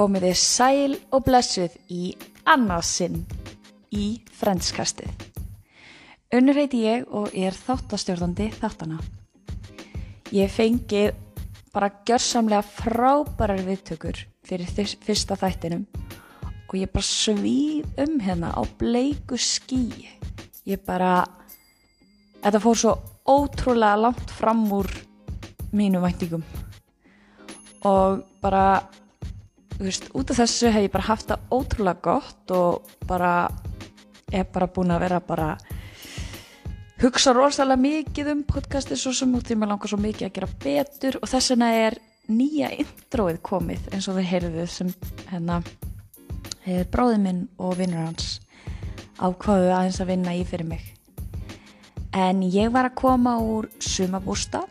komið þið sæl og blessuð í annarsinn í frendskastið. Unnur heiti ég og er þáttastjórnandi þáttana. Ég fengið bara gjörsamlega frábærar viðtökur fyrir fyrsta þættinum og ég bara svíð um hérna á bleiku skíi. Ég bara, þetta fór svo ótrúlega langt fram úr mínu væntingum og bara, veist, út af þessu hef ég bara haft það ótrúlega gott og bara, er bara búin að vera bara hugsa rosalega mikið um podcastið svo sem út því mér langar svo mikið að gera betur. Og þess vegna er nýja introið komið eins og þið heyrðuð sem hérna er bróðið minn og vinnur hans ákvaðu aðeins að vinna í fyrir mig. En ég var að koma úr sumabústa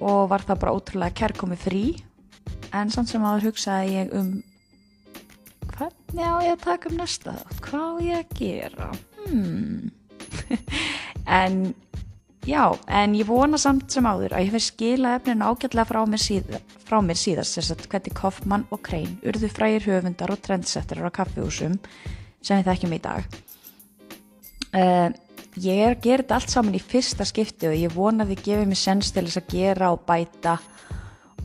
og var það bara ótrúlega kærkomi frí. En samt sem áður hugsaði ég um hvernig á ég að taka um næsta? Þátt hvað á ég að gera? Hmm. En já, en ég vona samt sem áður að ég fyrir skila efnin ágætlega frá mér, síða, frá mér síðast þess að hvernig Kaufmann og Krein urðu frægir höfundar og trendsettar á kaffihúsum sem við þekkjum í dag. Uh, ég er að gera þetta allt saman í fyrsta skipti og ég vona að þið gefið mér sens til þess að gera og bæta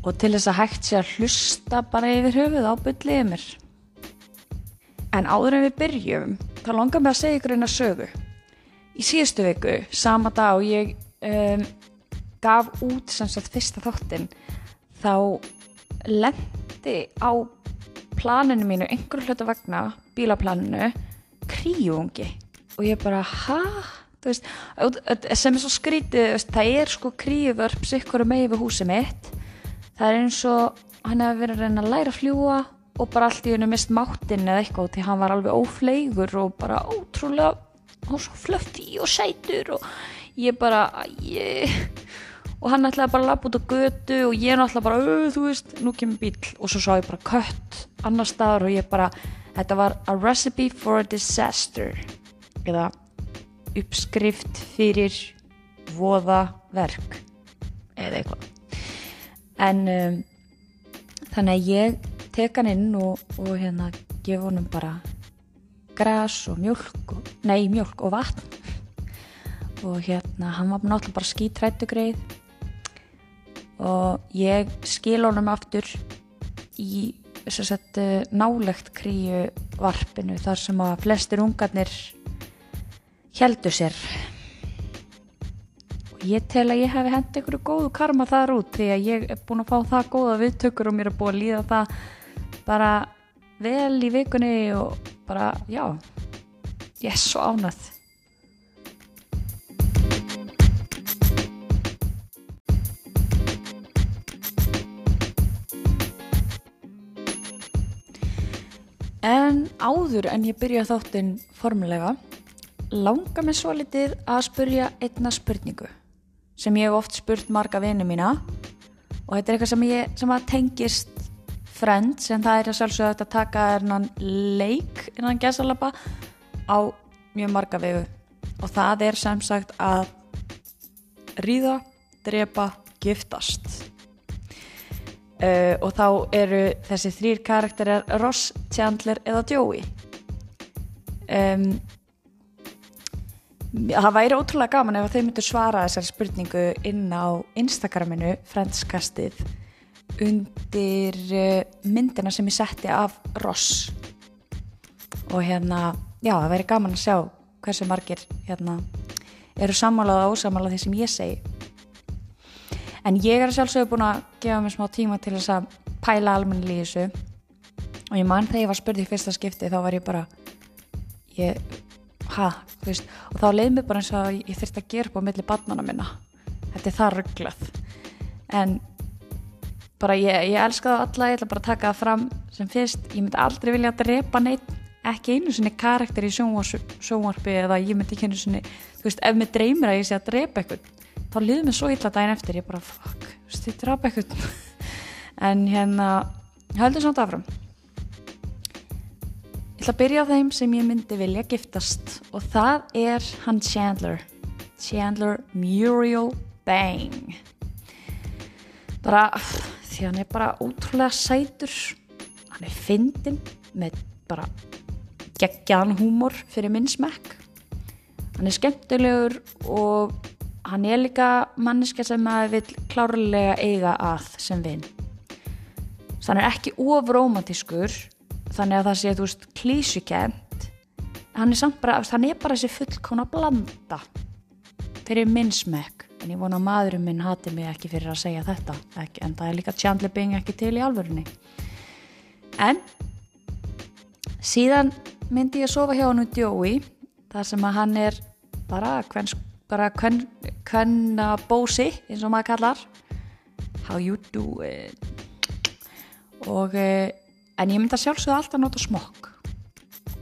og til þess að hægt sé að hlusta bara yfir höfuð á byllið mér en áður en við byrjum þá langar mér að segja ykkur eina sögu. Í síðustu viku, sama dag og ég um, gaf út sem sagt fyrsta þáttinn þá lendi á planinu mínu, einhverju hlutu vegna bílaplaninu, kríungi og ég bara, ha? Þú Veist, sem er svo skrítið það er sko kríuvörp sikkur með við húsið mitt. Það er eins og hann hefur verið að reyna að læra að fljúa og bara allt í hennu mist máttinn eða eitthvað því hann var alveg ófleigur og bara ótrúlega og svo flöfti og sætur og ég bara ég... og hann ætlaði bara að lappa út á götu og ég ætlaði bara, "Ö, þú veist, nú kemur bíl og svo sá ég bara kött annar staðar og ég bara, þetta var a recipe for a disaster. Eða uppskrift fyrir voða verk eða eitthvað. En um, þannig að ég tek hann inn og, og hérna gef honum bara gras og mjölk og, nei mjölk og vatn. Og hérna hann var náttúrulega bara skítrættu greið. Og ég skil honum aftur í þess að nálegt kríu varpinu þar sem að flestir ungarnir heldu sér. Og ég tel að ég hef hendt einhverju góðu karma þar út því að ég er búin að fá það góða viðtökur og mér er búin að líða það bara vel í vikunni og bara, já ég er svo ánað En áður en ég byrja þáttinn formulega langar mér svo litið að spurja einna spurningu sem ég hef oft spurt marga vinu mína. Og þetta er eitthvað sem, ég, sem tengist Friends en það er að sjálfsögða að taka ernan leik innan gesalapa á mjög marga vegu. Og það er sem sagt að ríða, drepa, giftast. Uh, og þá eru þessi þrýr karakterar Ross, Chandler eða Joey. Um, það væri ótrúlega gaman ef þeir myndu svara þessari spurningu inn á Instagraminu Friendskastið undir uh, myndina sem ég setti af Ross. Og hérna, já það væri gaman að sjá hversu margir hérna eru sammálað og ósamálað því sem ég segi. En ég er sjálfsögur búin að gefa mér smá tíma til þess að pæla almennilega í þessu. Og ég mann þegar ég var spurð í fyrsta skipti þá var ég bara ég, ha, þú veist og þá leið mér bara eins og ég þurfti að gera upp á milli barnana minna. Þetta er það rugglað en bara ég, ég elska það alla, ég ætla bara að taka það fram sem fyrst, ég myndi aldrei vilja að drepa neitt ekki einu sinni karakter í sjónvarpi eða ég myndi ekki einu sinni þú veist, ef mér dreymir að ég sé að drepa eitthvað þá liður mér svo illa daginn eftir. Ég bara, fuck, þú veist, ég drepa eitthvað en hérna höldum samt afram ég ætla að byrja á þeim sem ég myndi vilja giftast og það er hann Chandler. Chandler Muriel Bang. Bara því hann er bara ótrúlega sætur. Hann er fyndin með bara geggjan húmor fyrir minn smekk. Hann er skemmtilegur og hann er líka manneska sem maður vil klárlega eiga að sem vinn hann er ekki ofromantískur þannig að það sé, þú veist, klísukent hann er samt bara, hann er bara þessi fullkona blanda fyrir minn smekk en ég vona að maðurinn minn hati mig ekki fyrir að segja þetta. Ekki, en það er líka Chandler Bing ekki til í alvörunni. En síðan myndi ég að sofa hjá hann út Jói þar sem að hann er bara hvern, bara hvern, hvern bósi eins og maður kallar. How you do it og eh, en ég myndi að sjálfsögða alltaf nota smokk.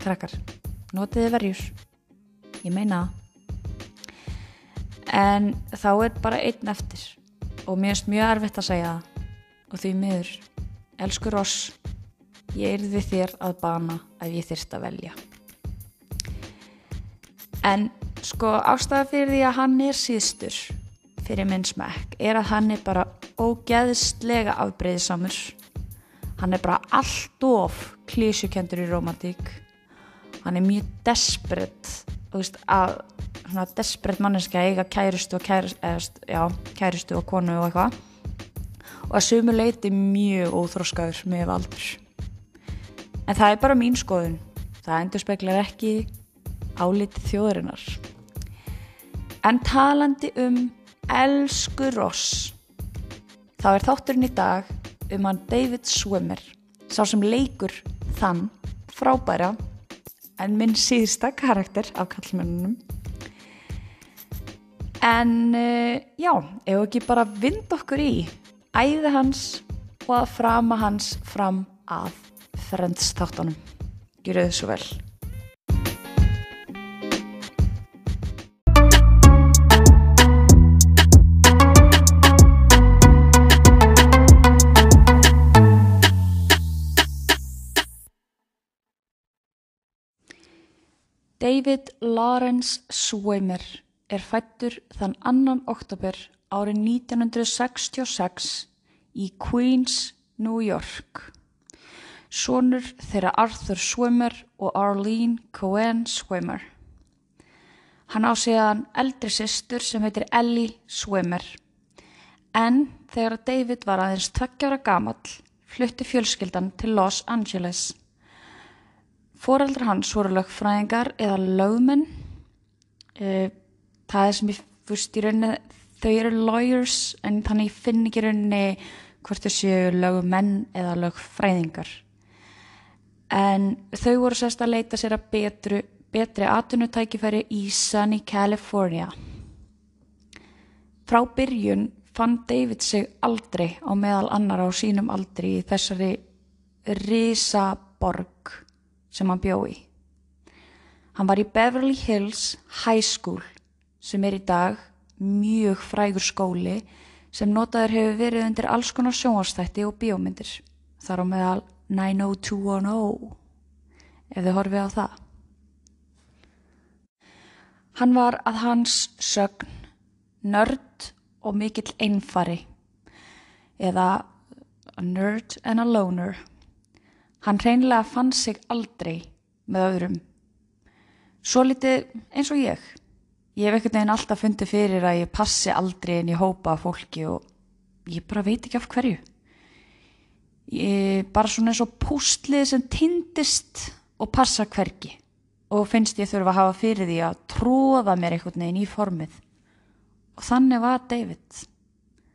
Krakkar, notiði verjur? Ég meina en þá er bara einn eftir. Og mér finnst mjög erfitt að segja það. Og því miður. Elskur oss ég er við þér að bana ef ég þyrst að velja. En sko ástæða fyrir því að hann er síðstur fyrir minn smekk er að hann er bara ógeðslega afbreyðisamur. Hann er bara allt of klísjukendur í romantík hann er mjög desperate veist, að svona desperate manneska eiga kærustu og kærustu, eða, já, kærustu og konu og eitthvað. Og að sumu leiti mjög óþróskaður með valdur en það er bara mín skoðun. Það endur speklar ekki álitið þjóðurinnar en talandi um elsku ross þá er þátturinn í dag um hann David Swimmer sá sem leikur þann frábæra en minn síðsta karakter af kallmennunum en uh, já, ef ekki bara vind okkur í æði hans og að frama hans fram að frendstáttunum. Gjur þau svo vel. David Lawrence Swimmer er fættur þann annan oktober árið 1966 í Queens, New York. Sónur þeirra Arthur Swimmer og Arlene Cohen Swimmer. Hann á síðan eldri sýstur sem heitir Ellie Swimmer. En þegar David var aðeins tveggjara gamall flutti fjölskyldan til Los Angeles. Fóreldrar hans voru lögfræðingar eða lögmenn. E, það er sem ég fyrst í rauninni, þau eru lawyers en þannig ég finn ekki rauninni hvort þau séu lögmenn eða lögfræðingar. En þau voru sérst að leita sér að betru, betri atunutækifæri í Sunny, California. Frá byrjun fann David sig aldrei á meðal annar á sínum aldri í þessari risaborg sem hann bjó í. Hann var í Beverly Hills High School sem er í dag mjög frægur skóli sem notaður hefur verið undir alls konar sjónastætti og bíómyndir. Þar á meðal 90210 ef þið horfið á það. Hann var að hans sögn nörd og mikill einfari eða a nerd and a loner Hann reynlega fann sig aldrei með öðrum. Svo litið eins og ég. Ég hef ekkert neginn alltaf fundið fyrir að ég passi aldrei inn í hópa fólki og ég bara veit ekki af hverju. Ég bara svona eins og pústlið sem tindist og passa hverki og finnst ég þurfa að hafa fyrir því að tróða mér einhvern veginn í formið. Og þannig var David.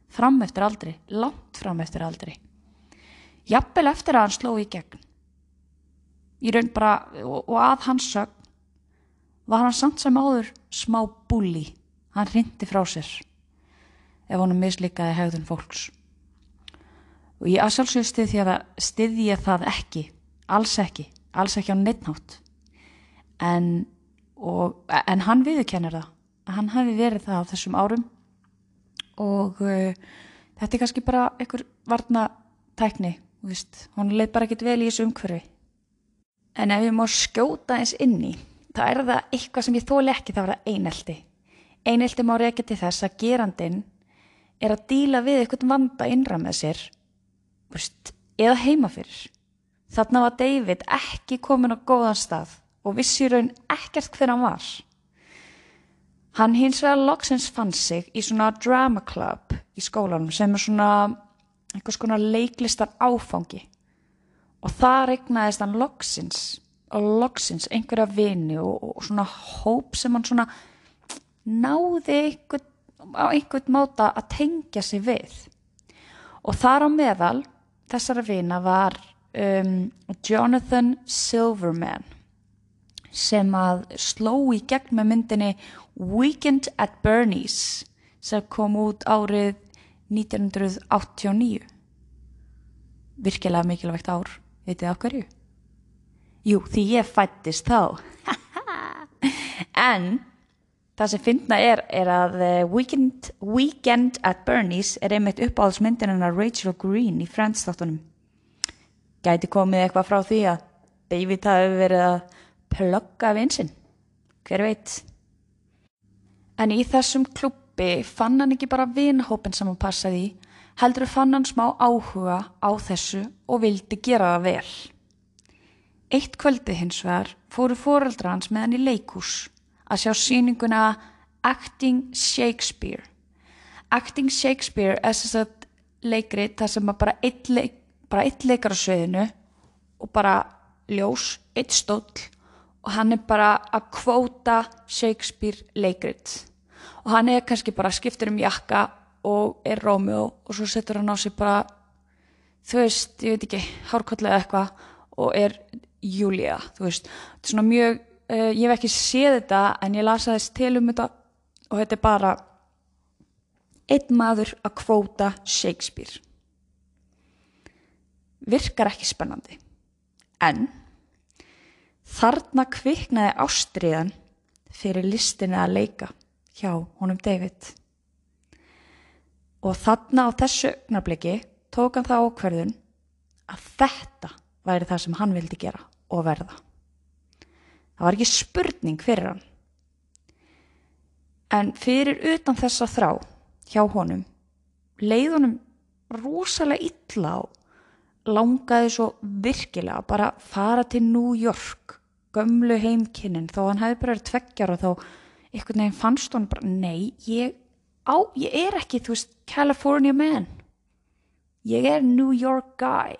Fram eftir aldrei, langt fram eftir aldrei jafnvel eftir að hann sló í gegn í raun bara og, og að hans sög var hann samt sem áður smá búli hann hrindi frá sér ef honum mislikaði hegðun fólks. Og ég aðsálsög stiði ég það ekki. Alls ekki, alls ekki á neittnátt en, en hann viðkennir það. Að hann hafi verið það á þessum árum. Og uh, þetta er kannski bara einhver varna tækni hún leið bara ekkit vel í þessu umhverfi. En ef ég má skjóta eins inni þá er það eitthvað sem ég þóli ekki þá er það einelti. Einelti má reykja til þess að gerandin er að díla við eitthvað vanda innra með sér veist, eða heima fyrir. Þarna var David ekki komin á góðan stað og vissi raun ekkert hver hann var. Hann hins vegar loksins fann sig í svona drama club í skólanum sem er svona einhvers konar leiklistar áfangi. Og það regnaðist hann loksins loksins einhverja vini og, og svona hóp sem hann svona náði einhvern, á einhvern máta að tengja sig við og þar á meðal þessara vina var um, Jonathan Silverman sem að sló í gegn með myndinni Weekend at Bernie's sem kom út árið 1989 virkilega mikilvægt ár veitir það hverju? Jú, því ég fættist þá. En það sem finna er, er að eh, Weekend, Weekend at Bernie's er einmitt uppáhaldsmyndin að Rachel Green í Friends þáttunum gæti komið eitthvað frá því að David hafi verið að plugga vinsinn, hver veit? En í þessum klubbi fann hann ekki bara vinhópin sem hann passaði í heldur fann hann smá áhuga á þessu og vildi gera það vel Eitt kvöldi hins vegar fóru fóreldra hans með hann í leikús að sjá síninguna Acting Shakespeare. Acting Shakespeare er þess að leikrið þar sem bara eitt, leik, bara eitt leikar á sveðinu og bara ljós, eitt stóll og hann er bara að kvóta Shakespeare leikrið og hann er kannski bara skiptur um jakka og er Rómjó og svo setur hann á sig bara þú veist, ég veit ekki, hárkollega eitthvað og er Júlia, þú veist, þetta er svona mjög uh, ég hef ekki séð þetta en ég lasa þess til um þetta og þetta er bara einn maður að kvóta Shakespeare. Virkar ekki spennandi. En þarna kviknaði ástriðan fyrir listinni að leika hjá honum David. Og þarna á þessu ögnarbliki tók hann það ákverðun að þetta væri það sem hann vildi gera og verða. Það var ekki spurning fyrir hann. En fyrir utan þessa þrá hjá honum leið honum rosalega illa á langaði svo virkilega að bara fara til New York gömlu heimkinnin þó hann hefði bara verið tveggjar og þá einhvern veginn fannst hann bara nei, ég, á, ég er ekki þú veist California man ég er New York guy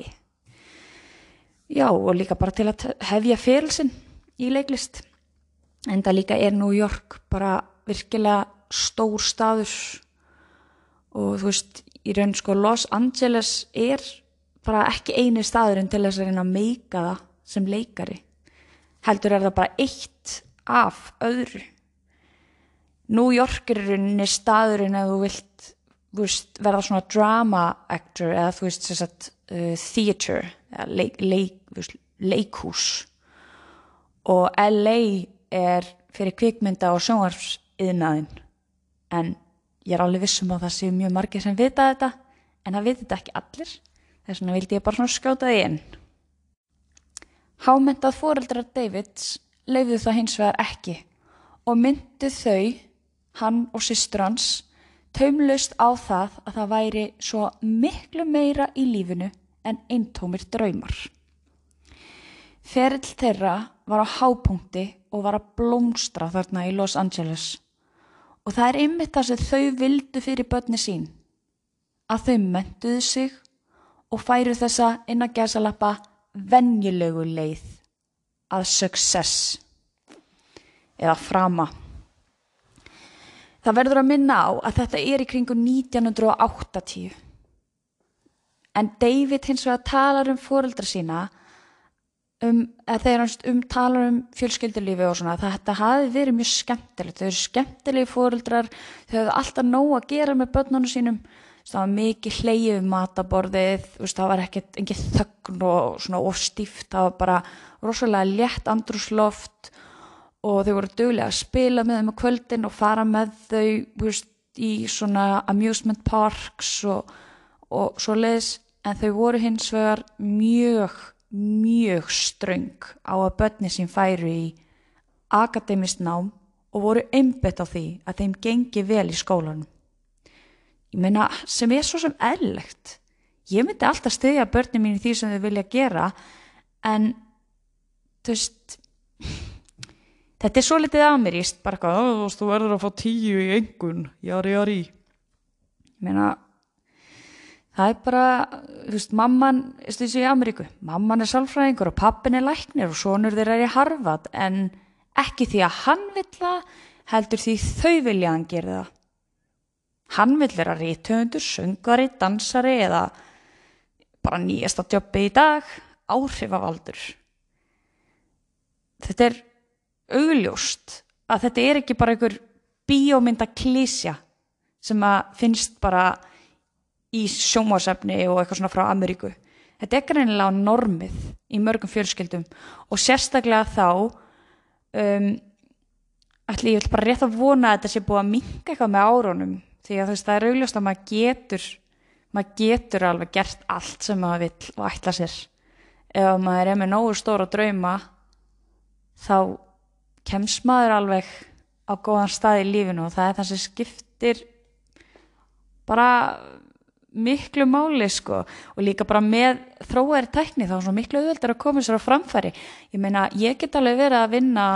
Já og líka bara til að hefja félsinn í leiklist. En það líka er New York bara virkilega stór staður. Og þú veist í raun sko Los Angeles er bara ekki eini staðurinn til þess að reyna að meika það sem leikari. Heldur er það bara eitt af öðru. New York er rauninni staðurinn að þú vilt veist, verða svona drama actor eða þú veist sagt, uh, theater leik, leik, leikhús. Og LA er fyrir kvikmynda og sjónvarpsiðnaðin en ég er alveg vissum að það séu mjög margir sem vita þetta en það viti þetta ekki allir. Þess vegna vildi ég bara svona skjóta því inn. Hámyndað fóreldrar Davids leifðu það hins vegar ekki og myndu þau hann og sýstur hans taumlaust á það að það væri svo miklu meira í lífinu en eintómir draumar. Ferill þeirra var á hápunkti og var að blómstra þarna í Los Angeles og það er ymmið það sem þau vildu fyrir börni sín að þau mentuðu sig og færu þessa inn að gesalappa venjulegu leið að success eða frama. Það verður að minna á að þetta er í kringu 1980 en David hins vegar talar um fóreldra sína um, þegar hann um, talar um fjölskyldulífi og svona þetta hafi verið mjög skemmtilegt. Þau eru skemmtilegi fóreldrar þau hefðu alltaf nóg að gera með börnunum sínum. Það var mikið hleyið um mataborðið það var ekkert engið þögn og svona ofstíft það var bara rosalega létt andrúsloft og þau voru dögulega að spila með þeim á kvöldin og fara með þau veist, í svona amusement parks og, og svo leiðis en þau voru hins vegar mjög, mjög ströng á að börni sín færu í akademist nám og voru einbett á því að þeim gengi vel í skólanum. Ég meina sem er svo sem eðlegt. Ég myndi alltaf stiðja börni mín í því sem þau vilja gera en þú veist þetta er svo litið bara eitthvað, "Ó, þú veist, þú verður að fá tíu í engun, jari jari ég meina það er bara, þú veist, mamman veist, þessu í Ameríku, mamman er sálfræðingur og pappin er læknir og sonur þeirra er í Harvard en ekki því að hann vill það, heldur því þau vilja að hann gera það. Hann vill vera rítöfundur, söngvari, dansari eða bara nýjasta jobbi í dag áhrifavaldur. Þetta er augljóst að þetta er ekki bara einhver bíómynda klísja sem að finnst bara í sjónvarsefni og eitthvað svona frá Ameríku. Þetta er greinilega normið í mörgum fjölskyldum og sérstaklega þá um, ætli ég vil bara rétt að vona að þetta sé búið að minga eitthvað með árunum því að þú veist það er augljóst að maður getur maður getur alveg gert allt sem maður vill og ætla sér. Ef maður er með nógu stóra drauma þá kemst maður alveg á góðan stað í lífinu og það er það sem skiptir bara miklu máli sko. Og líka bara með þróæri tækni þá er svo miklu auðveldur að koma sér á framfæri. Ég meina ég get alveg verið að vinna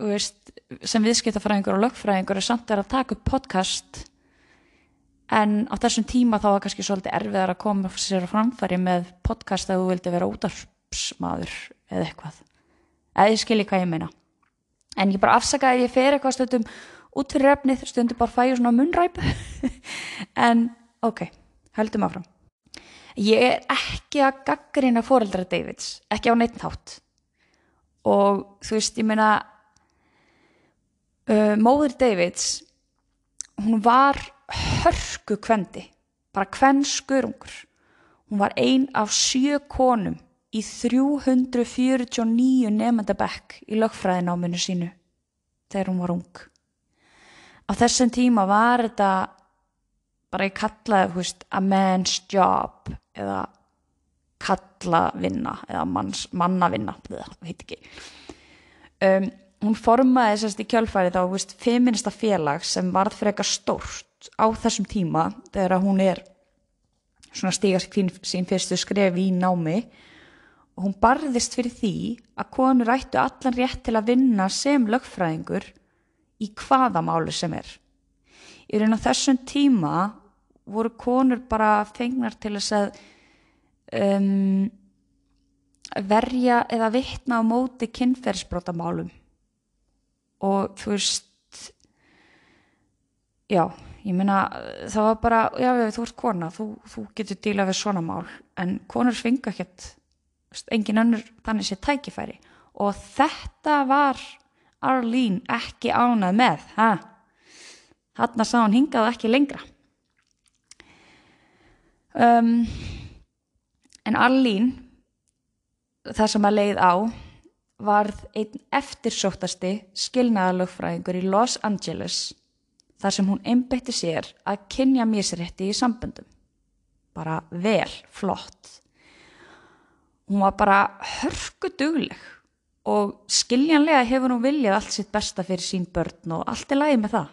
veist, sem viðskiptafræðingur og lögfræðingur er samt er að taka upp podcast. En á þessum tíma þá var kannski svolítið erfiðar að koma sér á framfæri með podcast að þú vildi vera útarpsmaður eða eitthvað. Eða ég skilji hvað ég meina. En ég bara afsaka að ég fer eitthvað stundum út fyrir efnið, stundum bara fæ ég svona munræpu en ok, höldum áfram. Ég er ekki að gaggrina fóreldra Davids, ekki á neitt hátt og þú veist, ég meina uh, móður Davids hún var hörku kvendi bara kvenn skurungur hún var ein af sjö konum í 349 nefndabekk í lögfræðináminu sínu þegar hún var ung. Á þessum tíma var þetta bara ég kallaði veist, a man's job eða kallavinna eða manns, mannavinna það heit ekki um, hún formaði sérst í kjölfæri þá veist, feminista félag sem varð fyrir eitthvað stórt á þessum tíma þegar hún er svona stíga sín fyrstu skref í námi og hún barðist fyrir því að konur ættu allan rétt til að vinna sem lögfræðingur í hvaða málu sem er. Í raun á þessum tíma voru konur bara fengnar til þess að um, verja eða vittna á móti kynferðsbrótamálum og þú veist já, ég meina það var bara, já þú ert kona þú, þú getur dílað við svona mál. En konur fengi ekkert engin önnur þannig sé tækifæri. Og þetta var Arlene ekki ánað með ha? hann sá hann hingað ekki lengra um, en Arlene það sem að leið á varð einn eftirsóttasti skilnaðalögfræðingur í Los Angeles þar sem hún einbætti sér að kynja mísrétti í samböndum. Bara vel, flott. Hún var bara hörku dugleg og skiljanlega hefur hún viljað allt sitt besta fyrir sín börn og allt er lægi með það.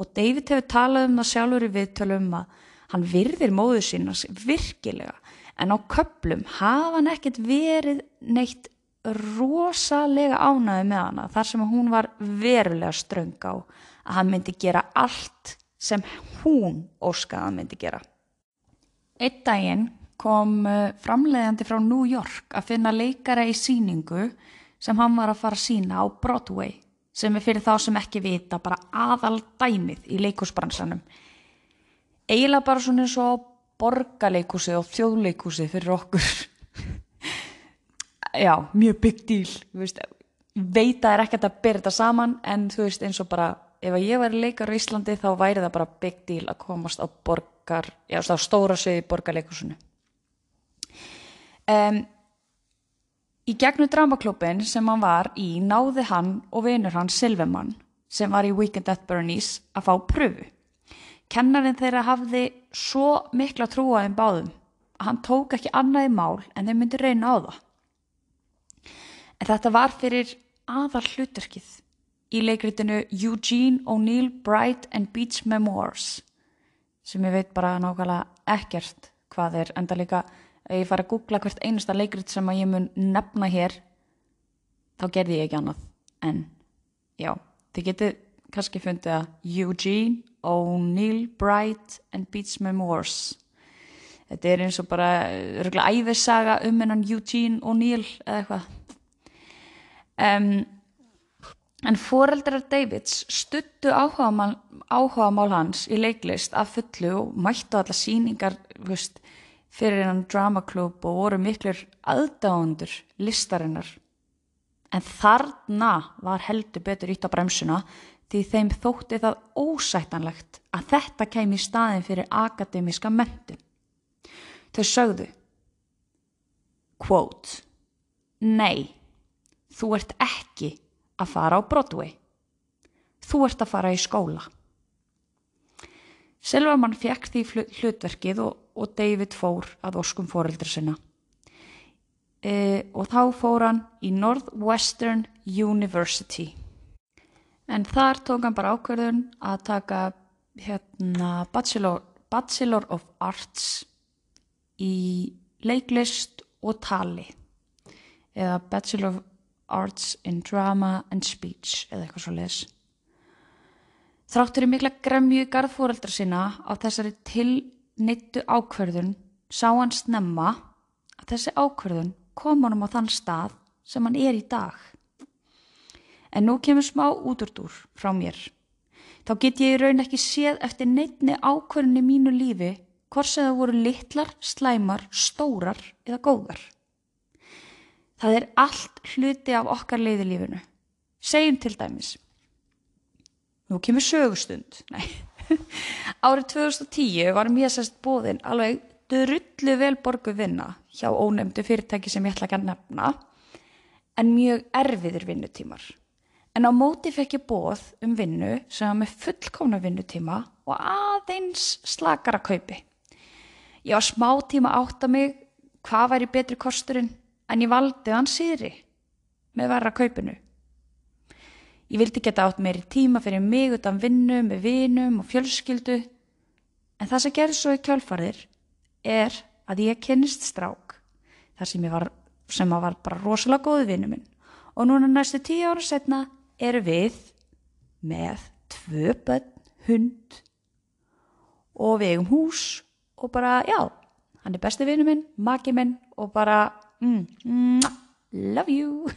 Og David hefur talað um það sjálfur í viðtölum að hann virðir móðu sínas virkilega en á köplum hafa hann ekkert verið neitt rosalega ánæði með hana þar sem hún var verulega ströng á að hann myndi gera allt sem hún óskaði að hann myndi gera. Eitt daginn kom uh, framleiðandi frá New York að finna leikara í síningu sem hann var að fara að sína á Broadway sem er fyrir þá sem ekki vita bara aðal dæmið í leikúsbransanum. Eiginlega bara svona eins og borgarleikúsi og þjóðleikúsi fyrir okkur. Já, mjög big deal. Veist, veita er ekkert að byrja þetta saman en þú veist eins og bara ef ég væri leikar á Íslandi þá væri það bara big deal að komast á borgar, já, á stóra sviði borgarleikúsinu. Um, í gegnum dramaklubin sem hann var í náði hann og vinur hann Silvemann sem var í Weekend at Bernie's að fá pröfu. Kennarinn þeirra hafði svo mikla trúaðin báðum að hann tók ekki annaði mál en þeir myndi reyna á það. En þetta var fyrir aðal hluturkið í leikritinu Eugene O'Neill Bright and Beach Memoirs sem ég veit bara nákvæmlega ekkert hvað er enda líka ef ég fara að googla hvert einasta leikrit sem að ég mun nefna hér þá gerði ég ekki annað en já, þið getið kannski fundið að Eugene, O'Neill, Bright and Beats Memoirs þetta er eins og bara örgulega æfisaga um hennan Eugene O'Neill eða eitthvað. Um, en foreldrar Davids stuttu áhugamál, áhugamál hans í leiklist af fullu og mættu alla síningar veist, fyrir hennan dramaklub og voru miklur aðdáðundur listarinnar. En þarna var heldur betur ítt á bremsuna því þeim þótti það ósættanlegt að þetta kemi í staðin fyrir akademíska mentu. Þau sögðu, quote, nei, þú ert ekki að fara á Broadway. Þú ert að fara í skóla. Silverman fekk því hlutverkið og, og David fór að óskum fóreldra sinna. E, og þá fór hann í Northwestern University. En þar tók hann bara ákverðun að taka hérna, Bachelor, Bachelor of Arts í leiklist og tali eða Bachelor of Arts in Drama and Speech eða eitthvað svo les. Þráttur í mikla gremju garðfóreldra sína á þessari tilnittu ákverðun sá hann snemma að þessi ákverðun kom honum á þann stað sem hann er í dag. En nú kemur smá útúrdúr frá mér. Þá get ég í raun ekki séð eftir neittni ákverðinni mínu lífi hvort sem það voru litlar, slæmar, stórar eða góðar. Það er allt hluti af okkar leiðilífinu. Segjum til dæmis. Nú kemur sögustund. Nei. Árið 2010 var mér sérst bóðin alveg drullu vel borgu vinna hjá ónefndu fyrirtæki sem ég ætla ekki að nefna en mjög erfiðir vinnutímar. En á móti fekk ég bóð um vinnu sem var með fullkomna vinnutíma og aðeins slakara kaupi. Ég var smá tíma átt að mig hvað væri betri kosturinn en ég valdi hann síðri með verra kaupinu. Ég vildi geta átt meiri tíma fyrir mig utan vinnu með vinum og fjölskyldu en það sem gerir svo í kjálfarðir er að ég kennist strák þar sem var, sem var bara rosalega góðu vinnu minn og núna næstu tíu ára setna eru við með tvö bönn, hund og við eigum hús og bara já, hann er besti vinnu minn, maki minn og bara mm, mm, love you.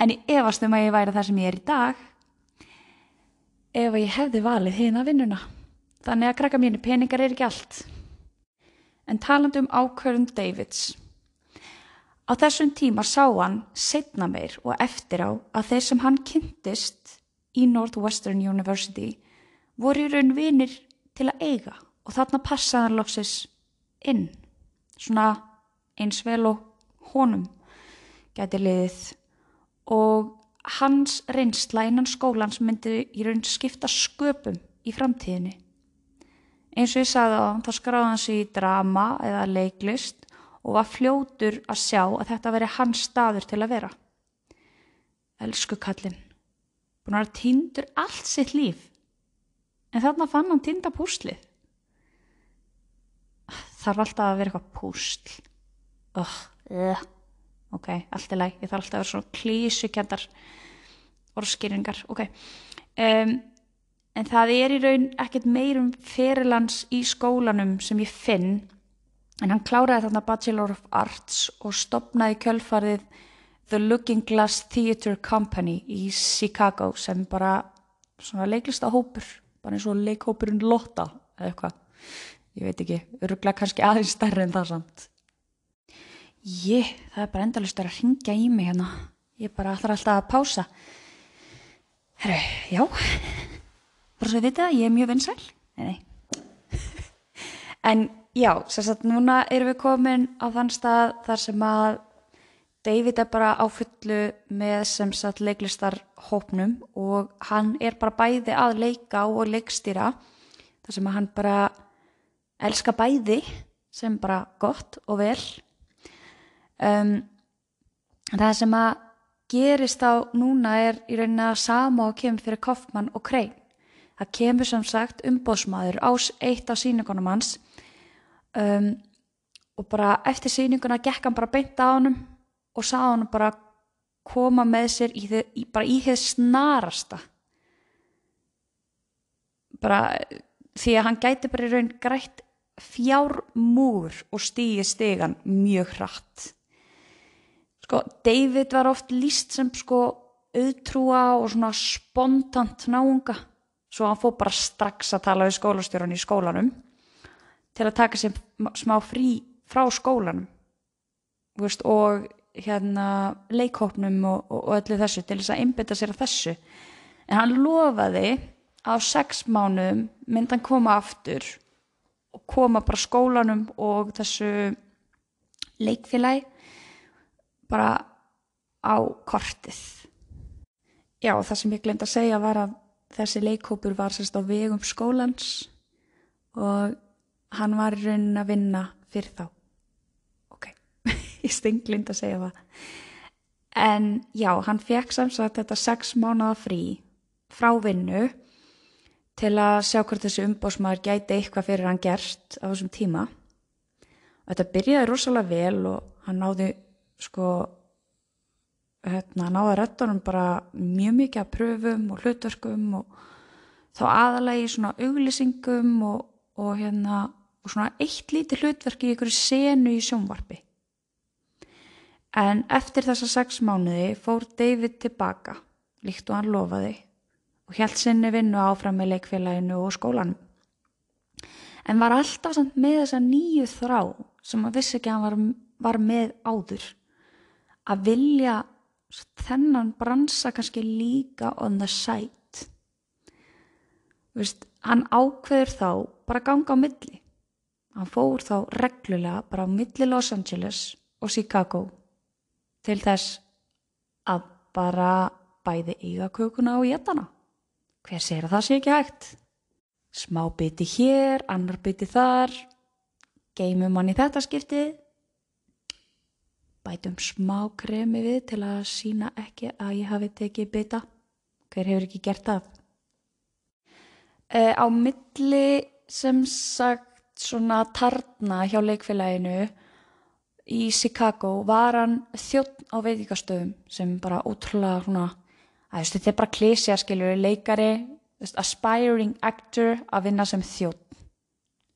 En ég efast um að ég væri það sem ég er í dag ef ég hefði valið hérna vinnuna. Þannig að krakka mínu peningar er ekki allt. En talandu um ákvörðum Davids á þessum tíma sá hann setna meir og eftir á að þeir sem hann kynntist í Northwestern University voru í raun vinir til að eiga og þarna passaði hann lóksis inn. Svona eins vel og honum gæti liðið. Og hans reynsla innan skólans myndi í raun skipta sköpum í framtíðinni. Eins og ég sagði á hann, þá skráði hans í drama eða leiklist og var fljótur að sjá að þetta veri hans staður til að vera. Elsku kallin, búin að tindur allt sitt líf, en þarna fann hann tinda púslið. Þarf alltaf að vera eitthvað púsl. Ugh, ugh ok, allt er læg, ég þarf alltaf að vera svona klísukjandar orðskýringar, ok um, en það er í raun ekkert meirum fyrirlands í skólanum sem ég finn en hann kláraði þarna Bachelor of Arts og stopnaði kjölfarið The Looking Glass Theatre Company í Chicago sem bara svona leiklista hópur bara eins og leikhópurinn Lotta eða eitthvað, ég veit ekki öruglega kannski aðeins stærri en það samt Ég, það er bara endalust að ringja í mig hérna. Ég bara ætlar alltaf að pása. Herru, já. Bara svo að vita, ég er mjög vinsæl. Nei, nei. En já, sérstaklega núna erum við komin á þann stað þar sem að David er bara á fullu með sem sagt leiklistar hópnum og hann er bara bæði að leika og leikstýra. Þar sem að hann bara elska bæði sem bara gott og vel um, það sem að gerist á núna er í rauninni að sama og kemur fyrir Koffmann og Krein það kemur sem sagt umbóðsmaður eitt á síningunum hans um, og bara eftir sýninguna gekk hann bara beint á honum og sá hann bara koma með sér í þið, í, bara í þið snarasta. Bara því að hann gæti bara í raun grætt fjármúr og stíði stegan mjög hratt. Sko David var oft líst sem sko auðtrúa og svona spontant náunga svo hann fór bara strax að tala við skólastjórun í skólanum til að taka sér smá frí frá skólanum. Veist, og hérna leikhópnum og, og, og öllu þessu til þess að einbita sér að þessu. En hann lofaði á sex mánuðum myndi hann koma aftur og koma bara skólanum og þessu leikfélagi bara á kortið. Já það sem ég glemt að segja var að þessi leikhópur var sérst á vegum skólans og hann var í raunin að vinna fyrir þá. Ok, ég stenglind að segja það. En já, hann fekk samsagt þetta sex mánuða frí frá vinnu til að sjá hvort þessi umbásmaður gæti eitthvað fyrir hann gerst á þessum tíma. Og þetta byrjaði rosalega vel og hann náði sko hérna, náði rettunum bara mjög mikið að pröfum og hlutverkum og þá aðalagi svona auglýsingum og, og hérna og svona eitt lítið hlutverk í einhverju senu í sjónvarpi en eftir þessa sex mánuði fór David tilbaka líkt og hann lofaði og held sinni vinnu áfram með leikfélaginu og skólanum. En var alltaf samt með þessa nýju þrá sem að vissi ekki að hann var, var með áður. Að vilja þennan bransa kannski líka on the side. Vist, hann ákveður þá bara ganga á milli. Hann fór þá reglulega bara á milli Los Angeles og Chicago til þess að bara bæði eiga kökuna og jetana. Hver segir að það sé ekki hægt? Smá biti hér, annar biti þar, geymum hann í þetta skiptið, bætum smá kremi við til að sína ekki að ég hafi tekið bita. Hver hefur ekki gert það? E, á milli sem sagt svona tarna hjá leikfélaginu í Chicago var hann þjótt á veitíkastöðum sem bara ótrúlega svona að þetta er bara klísja skiljur leikari, aspiring actor að vinna sem þjótt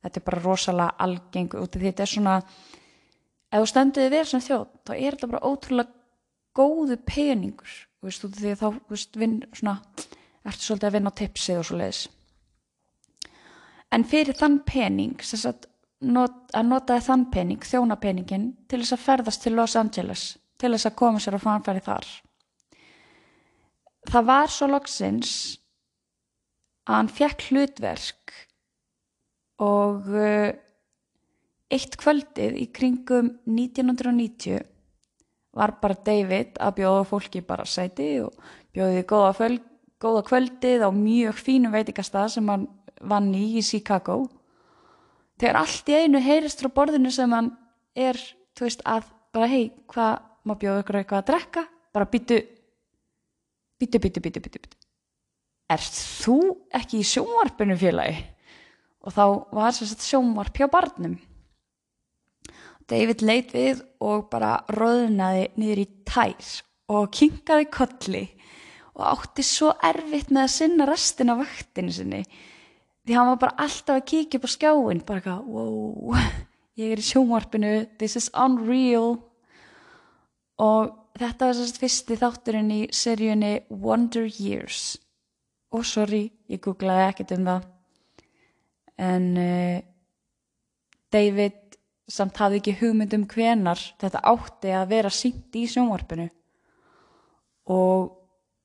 þetta er bara rosalega algeng út af því þetta er svona ef þú stöndið þér sem þjótt þá er þetta bara ótrúlega góðu peningur veist, því þá veist, vinn, svona, ertu svolítið að vinna á tipsið og svo leiðis en fyrir þann pening sagt, not, að nota þann pening þjónapeningin til þess að ferðast til Los Angeles til þess að koma sér að fanfæri þar. Það var svo loksins að hann fekk hlutverk og uh, eitt kvöldið í kringum 1990 var bara David að bjóða fólki bara sæti og bjóði góða, góða kvöldið á mjög fínu veitikastað sem hann vann í í Chicago þegar allt í einu heyrist frá borðinu sem hann er, þú veist, að bara hei, hvað, má bjóða ykkur eitthvað að drekka bara byttu bíti, bíti, bíti, bíti. Erst þú ekki í sjónvarpinu félagi? Og þá var þess að sjónvarp hjá barnum. David leit við og bara röðnaði niður í tær og kingaði kolli og átti svo erfitt með að sinna restin af vaktinu sinni. Því hann var bara alltaf að kíkja upp á skjáin, bara eitthvað, wow, ég er í sjónvarpinu, this is unreal. Og Þetta var sérst fyrsti þátturinn í seríunni Wonder Years. Og sorry, ég googlaði ekkert um það. En uh, David samt hafði ekki hugmynd um hvenar þetta átti að vera sínt í sjónvarpinu. Og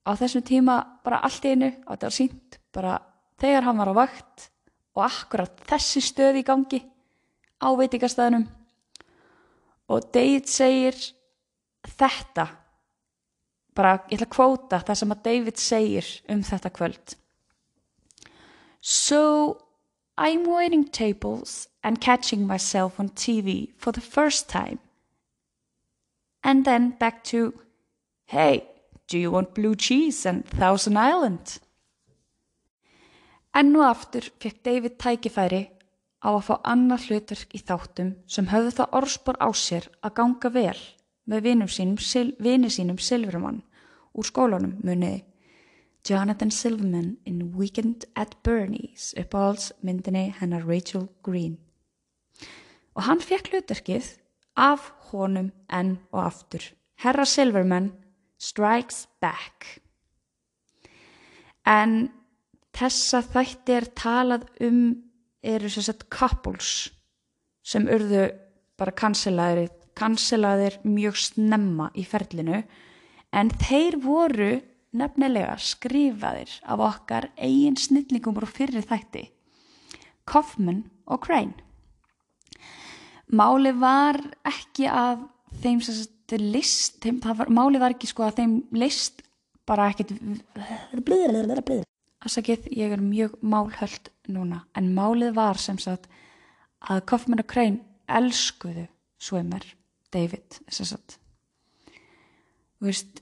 á þessum tíma bara allt einu átti að sínt bara þegar hann var á vakt og akkurat þessi stöð í gangi á veitikastæðinum og David segir þetta bara, ég ætla að kvóta það sem að David segir um þetta kvöld. So I'm waiting tables and catching myself on TV for the first time. And then back to Hey, do you want blue cheese and Thousand Island? Enn og aftur fekk David tækifæri á að fá annað hlutverk í þáttum sem höfðu það orðspor á sér að ganga vel með vini sínum Silverman úr skólanum muniði. Jonathan Silverman in Weekend at Bernie's uppáhalds myndinni hennar Rachel Green. Og hann fekk hlutverkið af honum enn og aftur. Herra Silverman strikes back. En þessa þætti er talað um eru sem sagt couples sem urðu bara kanselaðir, kanselaðir mjög snemma í ferlinu en þeir voru nefnilega skrifaðir af okkar eigin snillingum og fyrir þætti Kaufman og Crane. Máli var ekki að þeim sem sagt list, þeim, var, máli var ekki sko að þeim list bara ekkert Asakið, ég er mjög málhöld núna, en málið var sem sagt að Kaufman og Crane elskuðu Swimmer, David, sem sagt. Þú veist,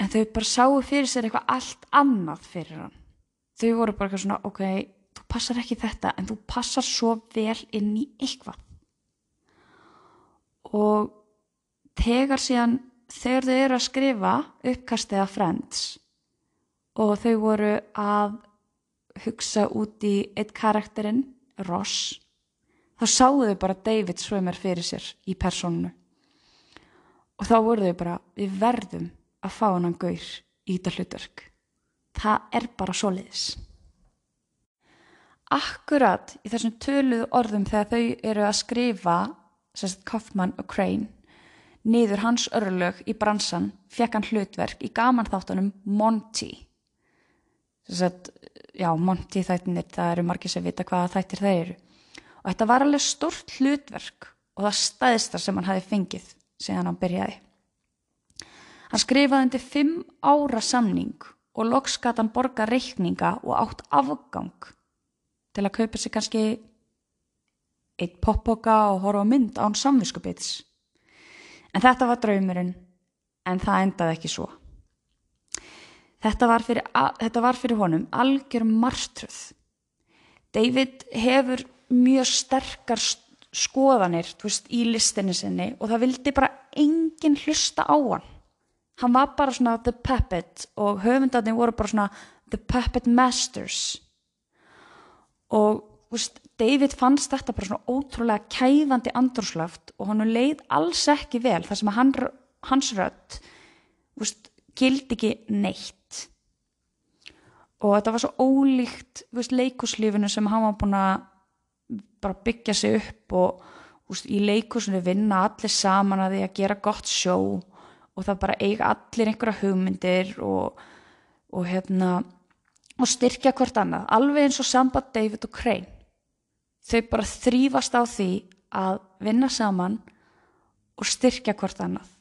en þau bara sáu fyrir sér eitthvað allt annað fyrir hann. Þau voru bara eitthvað svona, ok, þú passar ekki þetta, en þú passar svo vel inn í eitthvað. Og þegar síðan, þegar þau eru að skrifa uppkastið af Friends, og þau voru að hugsa út í eitt karakterinn, Ross. Þá sáðu þau bara David Swimmer fyrir sér í persónu og þá voru þau bara við verðum að fá hann gaur í þetta hlutverk. Það er bara svo leiðis Akkurat í þessum töluðu orðum þegar þau eru að skrifa sérst Kaufman og Crane niður hans örlög í bransan fekk hann hlutverk í gaman þáttunum Monty Sett, já, Monty þættinir, það eru margir sem vita hvaða þættir það eru. Og þetta var alveg stort hlutverk og það staðist þar sem hann hafi fengið síðan hann byrjaði. Hann skrifaði undir fimm ára samning og lokskat hann borga reikninga og átt afgang til að kaupa sér kannski eitt poppoka og horfa mynd án samviskubits. En þetta var draumurinn, en það endaði ekki svo. Þetta var fyrir, þetta var fyrir honum algjör martröð. David hefur mjög sterkar skoðanir veist, í listinni sinni og það vildi bara enginn hlusta á hann. Hann var bara svona the puppet og höfundarnir voru bara svona the puppet masters. Og veist, David fannst þetta bara svona ótrúlega kæfandi andrúslöft og hann leið alls ekki vel þar sem hann, hans rött veist, gildi ekki neitt. Og þetta var svo ólíkt veist, leikuslífinu sem hann var búin að byggja sig upp og veist, í leikusinu vinna allir saman að því að gera gott sjó og það bara eiga allir einhverja hugmyndir og, og hérna og styrkja hvort annað, alveg eins og samband David og Crane. Þau bara þrýfast á því að vinna saman og styrkja hvort annað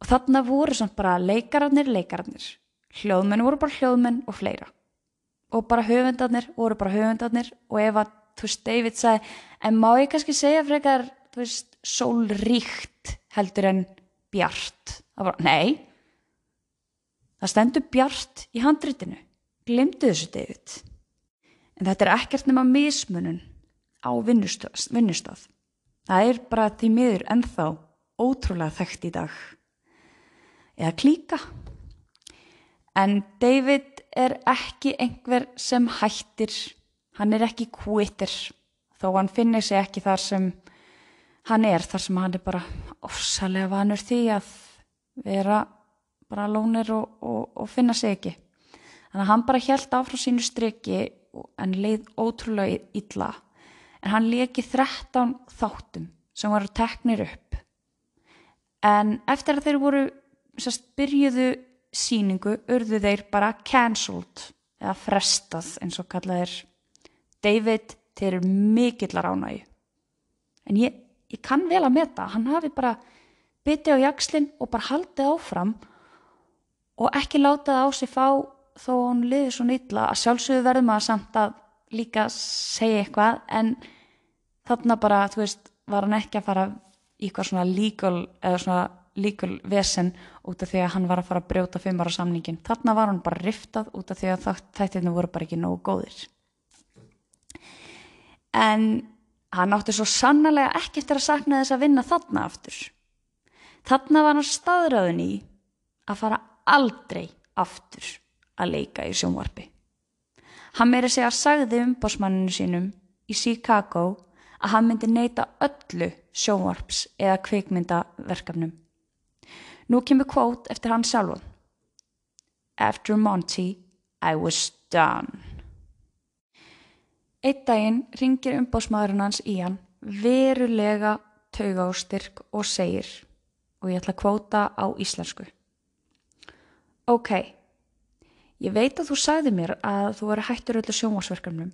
og þarna voru samt bara leikararnir leikararnir. Hljóðmenn voru bara hljóðmenn og fleira. Og bara höfundarnir voru bara höfundarnir. Og ef að, þú veist, David sagði en má ég kannski segja frekar þú veist, sólríkt heldur en bjart? Það var, nei. Það stendur bjart í handritinu. Glimtu þessu David. En þetta er ekkert nema mismunun á vinnustaf það er bara því miður ennþá ótrúlega þekkt í dag eða klíka En David er ekki einhver sem hættir, hann er ekki kvítir þó hann finnir sig ekki þar sem hann er, þar sem hann er bara ofsalega vanur því að vera bara lónir og, og, og finna sig ekki. Þannig að hann bara held áfram sínu striki en leið ótrúlega illa. En hann leki 13 þáttum sem voru teknir upp. En eftir að þeir voru, sérst, byrjuðu síningu urðu þeir bara cancelled eða frestað eins og kallað er. David þeir eru mikillar ánægi en ég, ég kann vel að meta hann hafi bara byttið á jakslinn og bara haldið áfram og ekki látað á sig fá þó hann liði svo nýtla að sjálfsögðu verðum að samt að líka segja eitthvað en þarna bara, þú veist, var hann ekki að fara í eitthvað svona legal eða svona líkul vesen út af því að hann var að fara að brjóta fimm ára samningin. Þarna var hann bara riftað út af því að þættirni voru bara ekki nógu góðir. En hann átti svo sannlega ekki eftir að sakna þess að vinna þarna aftur. Þarna var hann staðræðin í að fara aldrei aftur að leika í sjónvarpi. Hann meiri segja að sagði umbásmanninu sínum í Chicago að hann myndi neyta öllu sjónvarps eða kvikmyndaverkefnum. Nú kemur kvót eftir hann sjálfun. After Monty, I was done. Eitt daginn ringir umbásmaðurinn hans í hann verulega tauga og styrk og segir og ég ætla að kvóta á íslensku. Ok, ég veit að þú sagði mér að þú veri hættur öllu sjónvarsverkefnum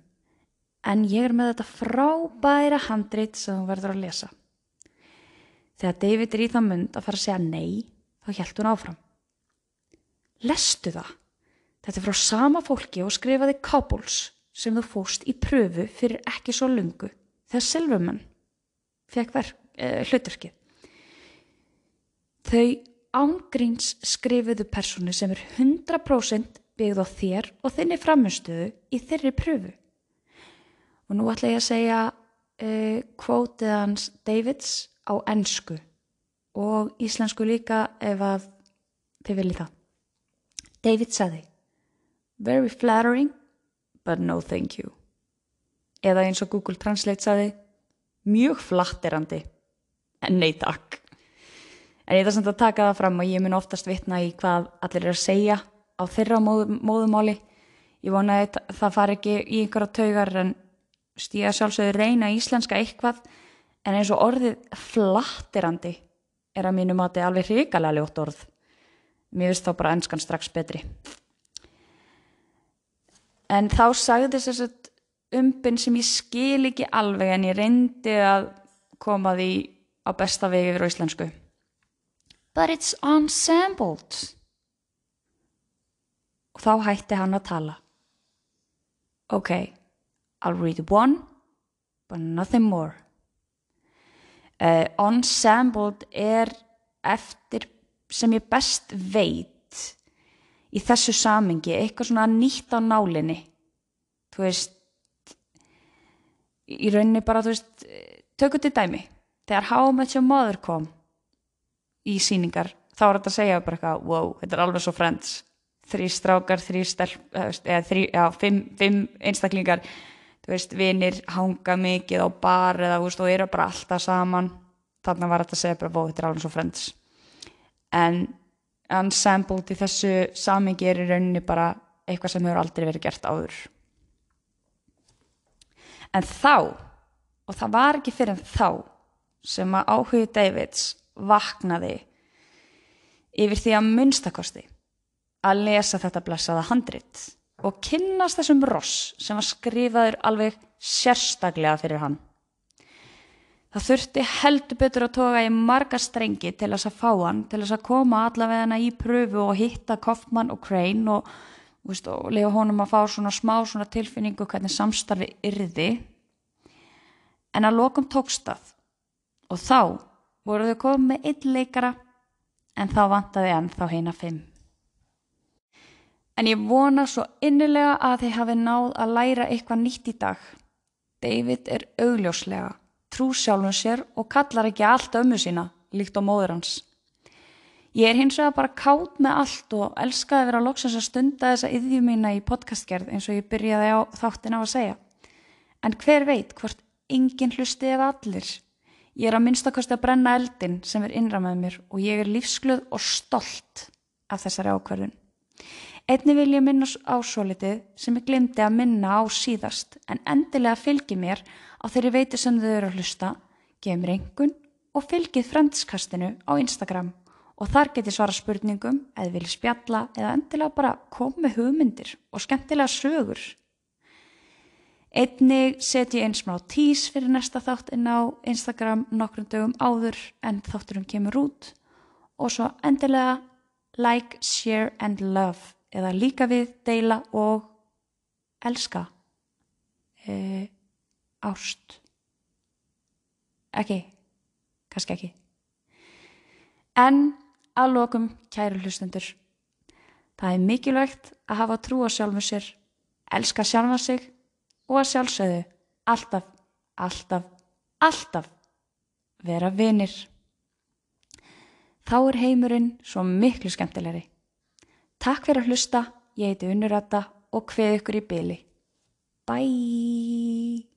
en ég er með þetta frábæra handrit sem þú verður að lesa. Þegar David er í það mund að fara að segja nei, þá hjælt hún áfram. Lestu það? Þetta er frá sama fólki og skrifaði Kábúls sem þú fóst í pröfu fyrir ekki svo lungu þegar Silverman fekk eh, hluturkið. Þau ángríns skrifuðu personu sem er 100% byggð á þér og þinni framinstöðu í þeirri pröfu. Og nú ætla ég að segja uh, kvótið hans Davids á ennsku og íslensku líka ef að þið viljið það. David saði Very flattering but no thank you. Eða eins og Google Translate saði mjög flatterandi en nei takk. En ég það samt að taka það fram og ég mun oftast vitna í hvað allir er að segja á þeirra móð, móðumáli. Ég vona að það fari ekki í einhverja taugar en stíða sjálfsögur reyna íslenska eitthvað en eins og orðið flatterandi er að mínu mati alveg hrikalega ljótt orð. Mér finnst þá bara ennskan strax betri. En þá sagði þess að umbyn sem ég skil ekki alveg en ég reyndi að koma því á besta vegi á íslensku. But it's ensembled. Og þá hætti hann að tala. Ok, I'll read one, but nothing more. Uh, ensembled er eftir sem ég best veit í þessu samingi, eitthvað svona nýtt á nálinni. Þú veist í rauninni bara, þú veist tökur til dæmi, þegar How Much Your Mother kom í síningar, þá er þetta að segja bara eitthvað, wow, þetta er alveg svo friends. Þrý strákar, þrý stelp eða þrý, já, fimm, fimm einstaklingar þú veist, vinir hanga mikið á bar eða, þú veist, og eru bara alltaf saman. Þannig var þetta að segja bara, þetta er alveg svo friends. En ensembled í þessu samingi er í rauninni bara eitthvað sem hefur aldrei verið gert áður. En þá og það var ekki fyrir þá sem að áhugðu Davids vaknaði yfir því að munstakosti að lesa þetta blessaða handrit og kynnast þessum ross sem var skrifaður alveg sérstaklega fyrir hann Það þurfti heldur betur að toga í marga strengi til þess að fá hann, til þess að koma allavega í pröfu og hitta Kaufmann og Crane og, veist, og lega honum að fá svona smá svona tilfinningu hvernig samstarfi yrði. En að lokum tókstað og þá voru þau komið með einn leikara en þá vantaði enn þá heina fimm. En ég vona svo innilega að þið hafi náð að læra eitthvað nýtt í dag. David er augljóslega trú sjálfum sér og kallar ekki allt ömmu sína, líkt á móður hans. Ég er hins vegar bara kátt með allt og elskaði að vera loksins að stunda þessa yðjú mína í podcastgerð eins og ég byrjaði á þáttin á að segja. En hver veit hvort enginn hlusti ef allir? Ég er að minnstakosti að brenna eldin sem er innra með mér og ég er lífsglöð og stolt af þessari ákverðun. Einni vil ég minna á svo litið sem ég glimti að minna á síðast en endilega fylgi mér á þeirri veiti sem þau eru að hlusta, gefum reyngun og fylgið frendskastinu á Instagram. Og þar getið svara spurningum eða vilja spjalla eða endilega bara með hugmyndir og skemmtilega sögur. Einnig set ég eins smá tís fyrir næsta þátt inn á Instagram nokkrum dögum áður en þátturum kemur út. Og svo endilega like, share and love eða líka við, deila og elska. Eh, ást ekki, kannski ekki en að lokum kæru hlustendur það er mikilvægt að hafa trú á sjálfum sér elska sjálfa sig og að sjálfsögðu alltaf alltaf, alltaf vera vinir. Þá er heimurinn svo miklu skemmtilegri. Takk fyrir að hlusta, ég heiti Unnurata og hveð ykkur í byli. Bye!